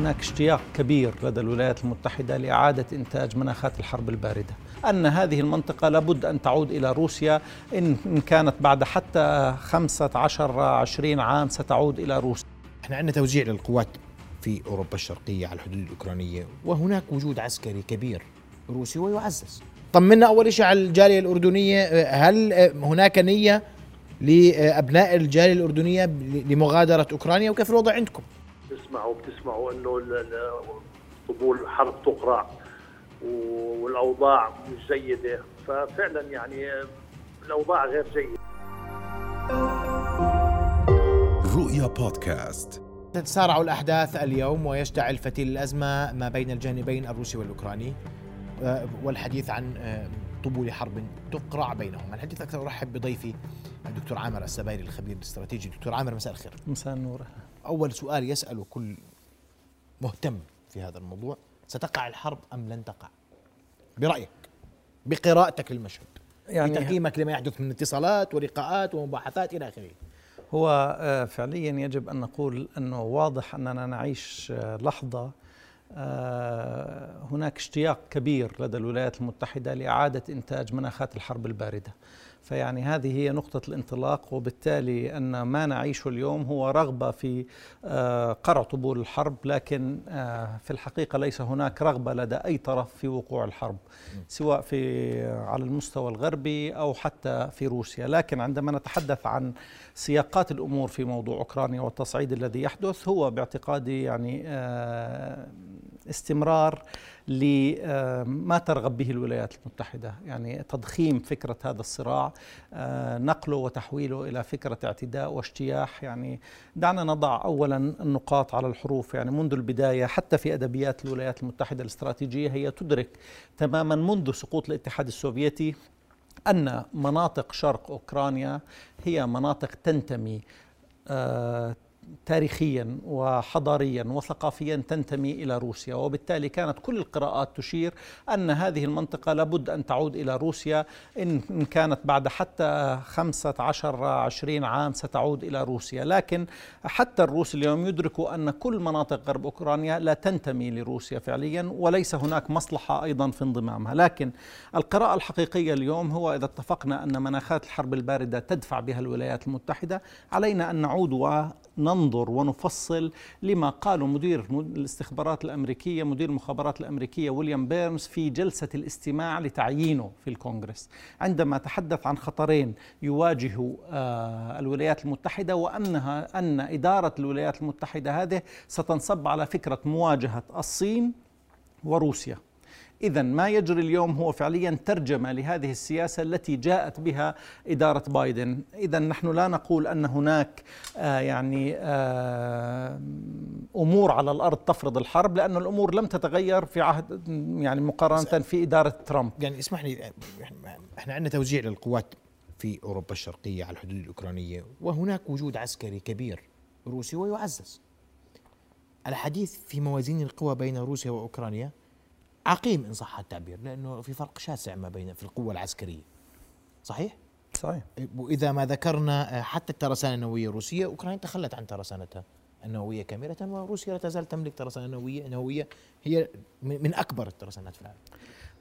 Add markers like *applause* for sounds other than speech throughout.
هناك اشتياق كبير لدى الولايات المتحدة لإعادة إنتاج مناخات الحرب الباردة. أن هذه المنطقة لابد أن تعود إلى روسيا. إن كانت بعد حتى 15 20 عام ستعود إلى روسيا. إحنا عندنا توزيع للقوات في أوروبا الشرقية على الحدود الأوكرانية وهناك وجود عسكري كبير روسي ويعزز. طمنا أول شيء على الجالية الأردنية هل هناك نية لأبناء الجالية الأردنية لمغادرة أوكرانيا وكيف الوضع عندكم؟ بتسمعوا بتسمعوا إنه طبول الحرب تقرع والأوضاع مش جيدة. ففعلا يعني الأوضاع غير جيدة. رؤيا بودكاست. تتسارع الأحداث اليوم ويشتعل فتيل الأزمة ما بين الجانبين الروسي والأوكراني آه، والحديث عن آه، طبول حرب تقرع بينهم الحديث أكثر أرحب بضيفي الدكتور عامر السبايري الخبير الاستراتيجي. دكتور عامر مساء الخير. مساء النور. أول سؤال يسأله كل مهتم في هذا الموضوع ستقع الحرب أم لن تقع؟ برأيك بقراءتك للمشهد يعني بتقييمك لما يحدث من اتصالات ولقاءات ومباحثات إلى آخره. هو آه، فعليا يجب أن نقول أنه واضح أننا نعيش آه، لحظة آه، هناك اشتياق كبير لدى الولايات المتحدة لإعادة إنتاج مناخات الحرب الباردة. فيعني هذه هي نقطة الانطلاق وبالتالي أن ما نعيشه اليوم هو رغبة في آه، قرع طبول الحرب لكن آه، في الحقيقة ليس هناك رغبة لدى أي طرف في وقوع الحرب سواء في على المستوى الغربي أو حتى في روسيا. لكن عندما نتحدث عن سياقات الأمور في موضوع أوكرانيا والتصعيد الذي يحدث هو باعتقادي يعني آه، استمرار لما ترغب به الولايات المتحدة. يعني تضخيم فكرة هذا الصراع آه، نقله وتحويله إلى فكرة اعتداء واجتياح. يعني دعنا نضع أولا النقاط على الحروف. يعني منذ البداية حتى في أدبيات الولايات المتحدة الاستراتيجية هي تدرك تماما منذ سقوط الاتحاد السوفيتي أن مناطق شرق أوكرانيا هي مناطق تنتمي آه تاريخيا وحضاريا وثقافيا تنتمي إلى روسيا وبالتالي كانت كل القراءات تشير أن هذه المنطقة لابد أن تعود إلى روسيا. إن كانت بعد حتى 15 20 عام ستعود إلى روسيا. لكن حتى الروس اليوم يدركوا أن كل مناطق غرب أوكرانيا لا تنتمي لروسيا فعليا وليس هناك مصلحة أيضا في انضمامها. لكن القراءة الحقيقية اليوم هو إذا اتفقنا أن مناخات الحرب الباردة تدفع بها الولايات المتحدة علينا أن نعود ننظر ونفصل لما قاله مدير الاستخبارات الأمريكية مدير المخابرات الأمريكية ويليام بيرنز في جلسة الاستماع لتعيينه في الكونغرس. عندما تحدث عن خطرين يواجه آه، الولايات المتحدة وانها أن إدارة الولايات المتحدة هذه ستنصب على فكرة مواجهة الصين وروسيا. إذا ما يجري اليوم هو فعليا ترجمة لهذه السياسة التي جاءت بها إدارة بايدن. إذا نحن لا نقول أن هناك آه يعني آه أمور على الأرض تفرض الحرب لأن الأمور لم تتغير في عهد يعني مقارنة في إدارة ترامب. يعني اسمح لي إحنا عندنا توزيع للقوات في أوروبا الشرقية على الحدود الأوكرانية وهناك وجود عسكري كبير روسي ويعزز. الحديث في موازين القوى بين روسيا وأوكرانيا عقيم إن صح التعبير لأنه في فرق شاسع ما بين في القوة العسكرية. صحيح؟ صحيح. وإذا ما ذكرنا آه، حتى الترسانة النووية الروسيه أوكرانيا تخلت عن ترسانتها النووية كاملة وروسيا لا تزال تملك ترسانة نووية نووية هي من أكبر الترسانات في العالم.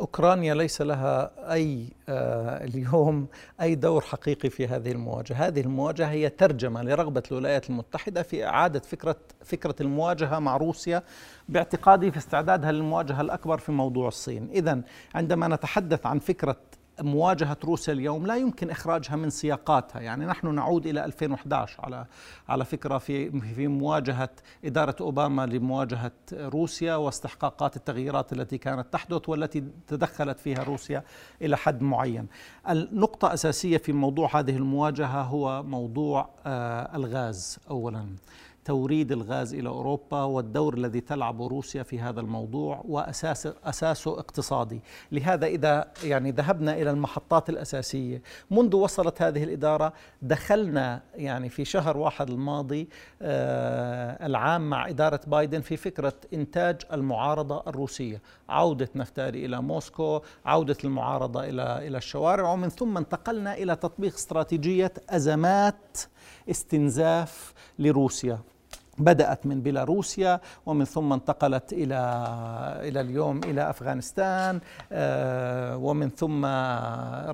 أوكرانيا ليس لها أي آه اليوم أي دور حقيقي في هذه المواجهة، هذه المواجهة هي ترجمة لرغبة الولايات المتحدة في إعادة فكرة فكرة المواجهة مع روسيا باعتقادي في استعدادها للمواجهة الأكبر في موضوع الصين، اذا عندما نتحدث عن فكرة مواجهة روسيا اليوم لا يمكن إخراجها من سياقاتها. يعني نحن نعود إلى 2011 على على فكرة في في مواجهة إدارة أوباما لمواجهة روسيا واستحقاقات التغييرات التي كانت تحدث والتي تدخلت فيها روسيا إلى حد معين. النقطة أساسية في موضوع هذه المواجهة هو موضوع آه، الغاز أولاً. توريد الغاز إلى أوروبا والدور الذي تلعبه روسيا في هذا الموضوع واساس أساسه اقتصادي، لهذا إذا يعني ذهبنا إلى المحطات الأساسية منذ وصلت هذه الإدارة دخلنا يعني في شهر واحد الماضي آه العام مع إدارة بايدن في فكرة إنتاج المعارضة الروسية، عودة نفتالي إلى موسكو، عودة المعارضة إلى إلى الشوارع ومن ثم انتقلنا إلى تطبيق استراتيجية أزمات استنزاف لروسيا. بدأت من بيلاروسيا ومن ثم انتقلت إلى إلى اليوم إلى أفغانستان آه، ومن ثم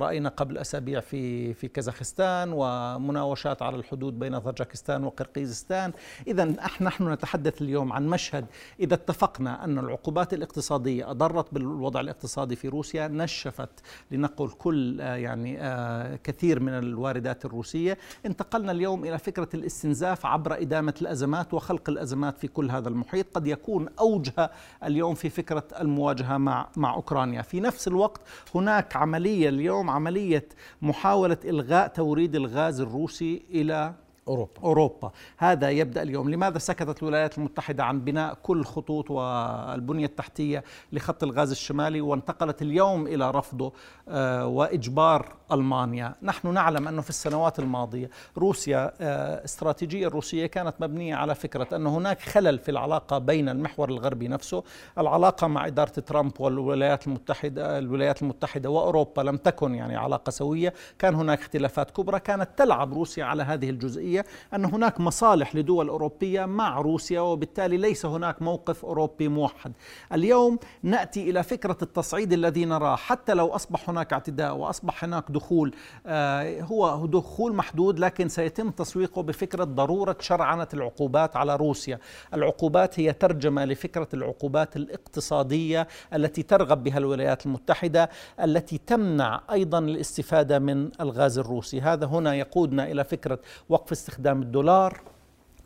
رأينا قبل أسابيع في في كازاخستان ومناوشات على الحدود بين طاجكستان وقرقيزستان. إذا نحن نتحدث اليوم عن مشهد إذا اتفقنا أن العقوبات الاقتصادية أضرت بالوضع الاقتصادي في روسيا نشفت لنقل كل آه، يعني آه، كثير من الواردات الروسية. انتقلنا اليوم إلى فكرة الاستنزاف عبر إدامة الأزمات وخلق الأزمات في كل هذا المحيط. قد يكون أوجه اليوم في فكرة المواجهة مع مع أوكرانيا، في نفس الوقت هناك عملية اليوم عملية محاولة إلغاء توريد الغاز الروسي إلى أوروبا. أوروبا. هذا يبدأ اليوم. لماذا سكتت الولايات المتحدة عن بناء كل خطوط والبنية التحتية لخط الغاز الشمالي وانتقلت اليوم إلى رفضه آه، وإجبار ألمانيا؟ نحن نعلم أنه في السنوات الماضية روسيا آه، استراتيجية الروسية كانت مبنية على فكرة أن هناك خلل في العلاقة بين المحور الغربي نفسه العلاقة مع إدارة ترامب والولايات المتحدة الولايات المتحدة وأوروبا لم تكن يعني علاقة سوية. كان هناك اختلافات كبرى كانت تلعب روسيا على هذه الجزئية. أن هناك مصالح لدول أوروبية مع روسيا وبالتالي ليس هناك موقف أوروبي موحد. اليوم نأتي إلى فكرة التصعيد الذي نراه. حتى لو أصبح هناك اعتداء وأصبح هناك دخول آه، هو دخول محدود لكن سيتم تسويقه بفكرة ضرورة شرعنة العقوبات على روسيا. العقوبات هي ترجمة لفكرة العقوبات الاقتصادية التي ترغب بها الولايات المتحدة التي تمنع أيضا الاستفادة من الغاز الروسي. هذا هنا يقودنا إلى فكرة وقف استخدام الدولار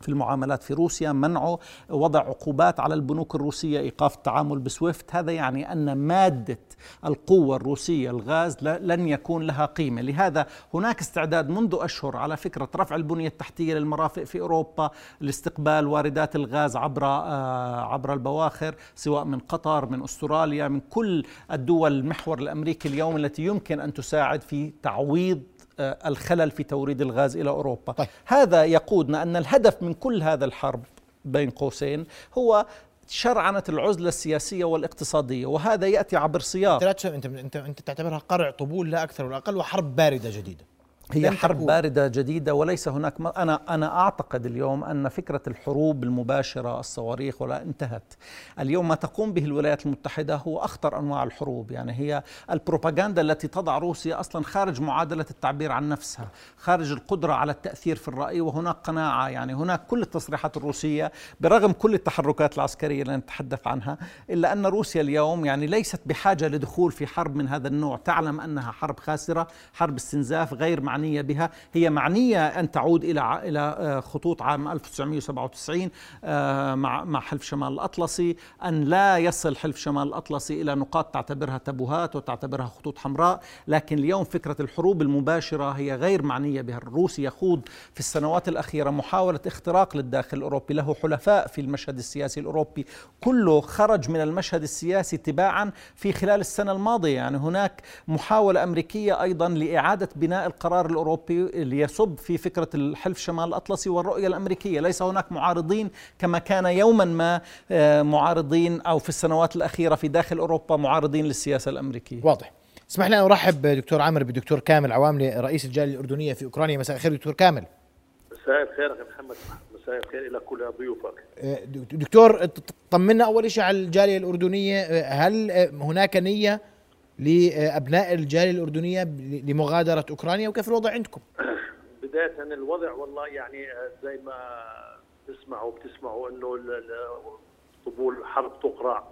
في المعاملات في روسيا منعه وضع عقوبات على البنوك الروسية إيقاف التعامل بسويفت. هذا يعني أن مادة القوة الروسية الغاز لن يكون لها قيمة. لهذا هناك استعداد منذ أشهر على فكرة رفع البنية التحتية للمرافق في أوروبا لاستقبال واردات الغاز عبر آه، عبر البواخر سواء من قطر من أستراليا من كل الدول المحور الأمريكي اليوم التي يمكن أن تساعد في تعويض الخلل في توريد الغاز إلى أوروبا طيب. هذا يقودنا أن الهدف من كل هذا الحرب بين قوسين هو شرعنة العزلة السياسية والاقتصادية وهذا يأتي عبر سياق انت انت, أنت تعتبرها قرع طبول لا أكثر ولا أقل وحرب باردة جديدة هي حرب باردة جديدة وليس هناك م... أنا أنا أعتقد اليوم أن فكرة الحروب المباشرة الصواريخ ولا انتهت. اليوم ما تقوم به الولايات المتحدة هو أخطر أنواع الحروب. يعني هي البروباغندا التي تضع روسيا أصلا خارج معادلة التعبير عن نفسها خارج القدرة على التأثير في الرأي وهناك قناعة. يعني هناك كل التصريحات الروسية برغم كل التحركات العسكرية اللي نتحدث عنها إلا أن روسيا اليوم يعني ليست بحاجة لدخول في حرب من هذا النوع. تعلم أنها حرب خاسرة حرب استنزاف غير معنى معنية بها. هي معنية أن تعود إلى إلى آه، خطوط عام 1997 آه، مع مع حلف شمال الأطلسي أن لا يصل حلف شمال الأطلسي إلى نقاط تعتبرها تبوهات وتعتبرها خطوط حمراء. لكن اليوم فكرة الحروب المباشرة هي غير معنية بها. الروس يخوض في السنوات الأخيرة محاولة اختراق للداخل الأوروبي. له حلفاء في المشهد السياسي الأوروبي. كله خرج من المشهد السياسي تباعا في خلال السنة الماضية. يعني هناك محاولة أمريكية أيضا لإعادة بناء القرار الأوروبي ليصب في فكرة الحلف شمال الأطلسي والرؤية الأمريكية. ليس هناك معارضين كما كان يوما ما آه، معارضين أو في السنوات الأخيرة في داخل أوروبا معارضين للسياسة الأمريكية. واضح. اسمح لي ارحب دكتور عامر بدكتور كامل عواملي رئيس الجالية الأردنية في أوكرانيا. مساء الخير دكتور كامل. مساء الخير أخي محمد. مساء الخير إلى كل ضيوفك. آه، دكتور طمنا أول شيء على الجالية الأردنية. آه، هل هناك نية لأبناء الجالية الأردنية لمغادرة أوكرانيا وكيف الوضع عندكم؟ *coughs* بداية الوضع والله يعني زي ما تسمعوا بتسمعوا إنه طبول الحرب تقرع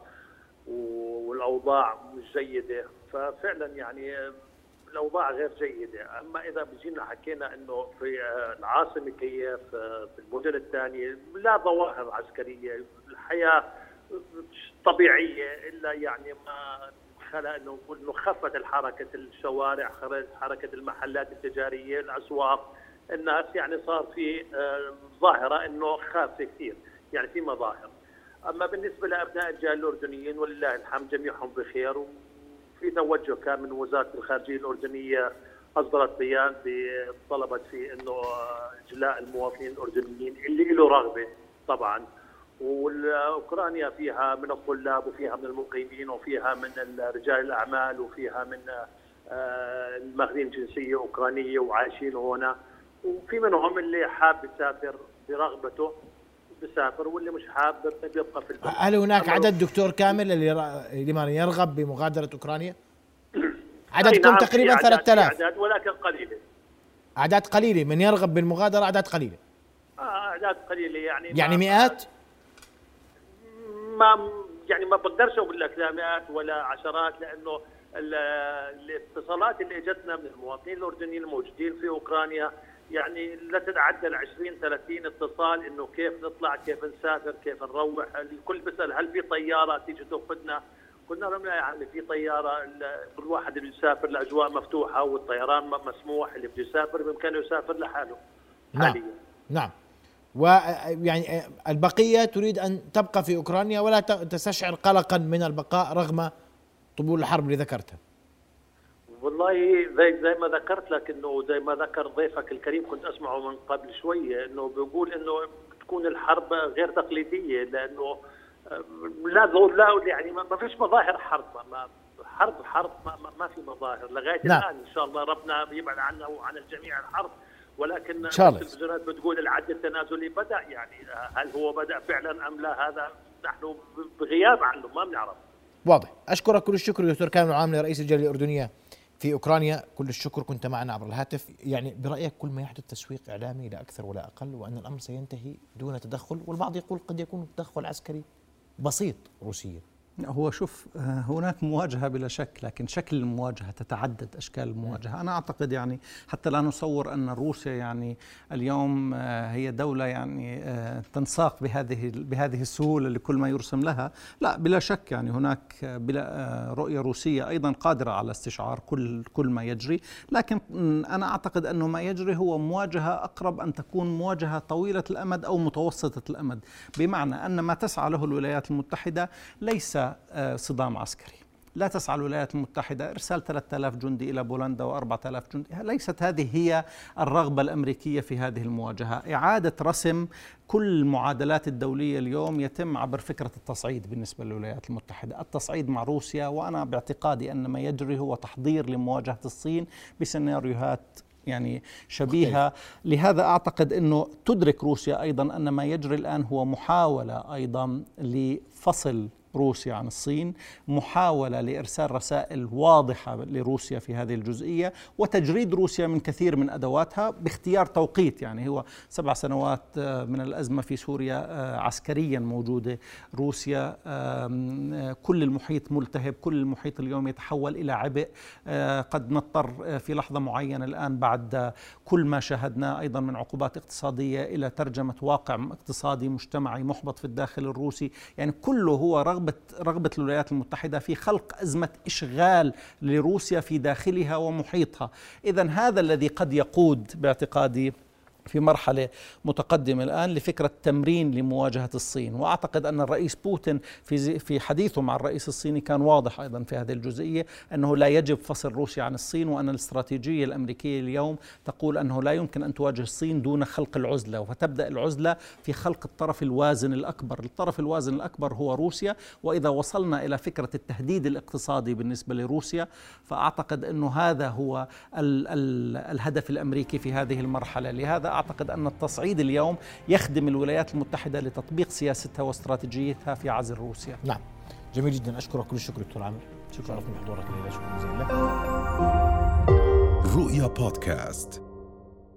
والأوضاع مش جيدة ففعلا يعني الأوضاع غير جيدة، أما إذا بجينا حكينا إنه في العاصمة كييف في المدن الثانية لا ظواهر عسكرية، الحياة طبيعية إلا يعني ما خلق أنه إنه خفت الحركة الشوارع حركة المحلات التجارية الأسواق الناس يعني صار في آه، ظاهرة إنه خافه كثير يعني في مظاهر. أما بالنسبة لأبناء الجاليه الأردنيين ولله الحمد جميعهم بخير. وفي توجه كان من وزارة الخارجية الأردنية أصدرت بيان طلبت فيه إنه إجلاء المواطنين الأردنيين اللي له رغبة طبعا. واوكرانيا فيها من الطلاب وفيها من المقيمين وفيها من رجال الأعمال وفيها من آه، الماخذين جنسيه أوكرانية وعايشين هنا. وفي منهم اللي حاب يسافر برغبته بسافر واللي مش حاب بيبقى في البلد. هل هناك عدد دكتور كامل اللي لمن يرغب بمغادرة أوكرانيا؟ *coughs* عددكم نعم، تقريبا أعداد- في 3000 أعداد ولكن قليلة. أعداد قليلة. من يرغب بالمغادرة أعداد قليلة. آه، أعداد قليلة يعني يعني مئات؟ ما يعني ما بقدرش أقول لك لا مئات ولا عشرات لأنه ال- الاتصالات اللي إجتنا من المواطنين الأردنيين الموجودين في أوكرانيا يعني لا تتعدى ال 20 30 اتصال إنه كيف نطلع كيف نسافر كيف نروح الكل بيسأل هل في طيارة تيجي تأخذنا؟ قلنا لهم لا يعني في طيارة كل واحد اللي يسافر الأجواء مفتوحة والطيران مسموح اللي بده يسافر بإمكانه يسافر لحاله نعم. حاليا. نعم. ويعني البقية تريد أن تبقى في أوكرانيا ولا تستشعر قلقا من البقاء رغم طبول الحرب اللي ذكرتها والله زي زي ما ذكرت لك إنه زي ما ذكر ضيفك الكريم كنت أسمعه من قبل شوية إنه بيقول إنه تكون الحرب غير تقليدية لأنه آه، لا لا يعني ما فيش مظاهر حرب ما- حرب حرب ما, ما, ما في مظاهر لغاية نعم. الآن إن شاء الله ربنا يبعد عنا وعن الجميع الحرب ولكن الله. التلفزيونات بتقول العد التنازلي بدأ يعني هل هو بدأ فعلا أم لا هذا نحن بغياب عنه ما بنعرف. واضح. أشكرك كل الشكر دكتور كامل العاملي رئيس الجالية الأردنية في أوكرانيا. كل الشكر كنت معنا عبر الهاتف. يعني برأيك كل ما يحدث تسويق إعلامي لا أكثر ولا أقل وأن الأمر سينتهي دون تدخل والبعض يقول قد يكون تدخل عسكري بسيط روسيا. هو شوف آه، هناك مواجهة بلا شك لكن شكل المواجهة تتعدد أشكال المواجهة. أنا أعتقد يعني حتى لا نصور أن روسيا يعني اليوم آه، هي دولة يعني آه، تنساق بهذه بهذه السهولة لكل ما يرسم لها. لا بلا شك يعني هناك بلا رؤية روسية أيضا قادرة على استشعار كل كل ما يجري. لكن أنا أعتقد أنه ما يجري هو مواجهة أقرب أن تكون مواجهة طويلة الأمد أو متوسطة الأمد. بمعنى أن ما تسعى له الولايات المتحدة ليس صدام عسكري. لا تسعى الولايات المتحدة إرسال 3000 جندي إلى بولندا و4000 جندي. ليست هذه هي الرغبة الأمريكية في هذه المواجهة. إعادة رسم كل المعادلات الدولية اليوم يتم عبر فكرة التصعيد بالنسبة للولايات المتحدة. التصعيد مع روسيا وأنا باعتقادي أن ما يجري هو تحضير لمواجهة الصين بسيناريوهات يعني شبيهة. لهذا أعتقد أنه تدرك روسيا أيضا أن ما يجري الآن هو محاولة أيضا لفصل روسيا عن الصين محاولة لإرسال رسائل واضحة لروسيا في هذه الجزئية وتجريد روسيا من كثير من أدواتها باختيار توقيت يعني هو سبع سنوات آه، من الأزمة في سوريا آه، عسكريا موجودة. روسيا آه، كل المحيط ملتهب كل المحيط اليوم يتحول إلى عبء قد نضطر في لحظة معينة الآن بعد كل ما شاهدناه أيضا من عقوبات اقتصادية إلى ترجمة واقع اقتصادي مجتمعي محبط في الداخل الروسي يعني كله هو رغبة رغبة الولايات المتحدة في خلق أزمة إشغال لروسيا في داخلها ومحيطها. إذا هذا الذي قد يقود باعتقادي في مرحلة متقدمة الآن لفكرة تمرين لمواجهة الصين. وأعتقد أن الرئيس بوتين في في حديثه مع الرئيس الصيني كان واضح أيضا في هذه الجزئية أنه لا يجب فصل روسيا عن الصين وأن الاستراتيجية الأمريكية اليوم تقول أنه لا يمكن أن تواجه الصين دون خلق العزلة. وتبدأ العزلة في خلق الطرف الوازن الأكبر. الطرف الوازن الأكبر هو روسيا. وإذا وصلنا إلى فكرة التهديد الاقتصادي بالنسبة لروسيا فأعتقد أنه هذا هو ال ال الهدف الأمريكي في هذه المرحلة. لهذا أعتقد أن التصعيد اليوم يخدم الولايات المتحدة لتطبيق سياستها واستراتيجيتها في عزل روسيا نعم. جميل جدا. أشكرك كل الشكر دكتور عامر. شكرا لكم بحضورك الليلة شكرا. جزيلا لك. رؤيا بودكاست.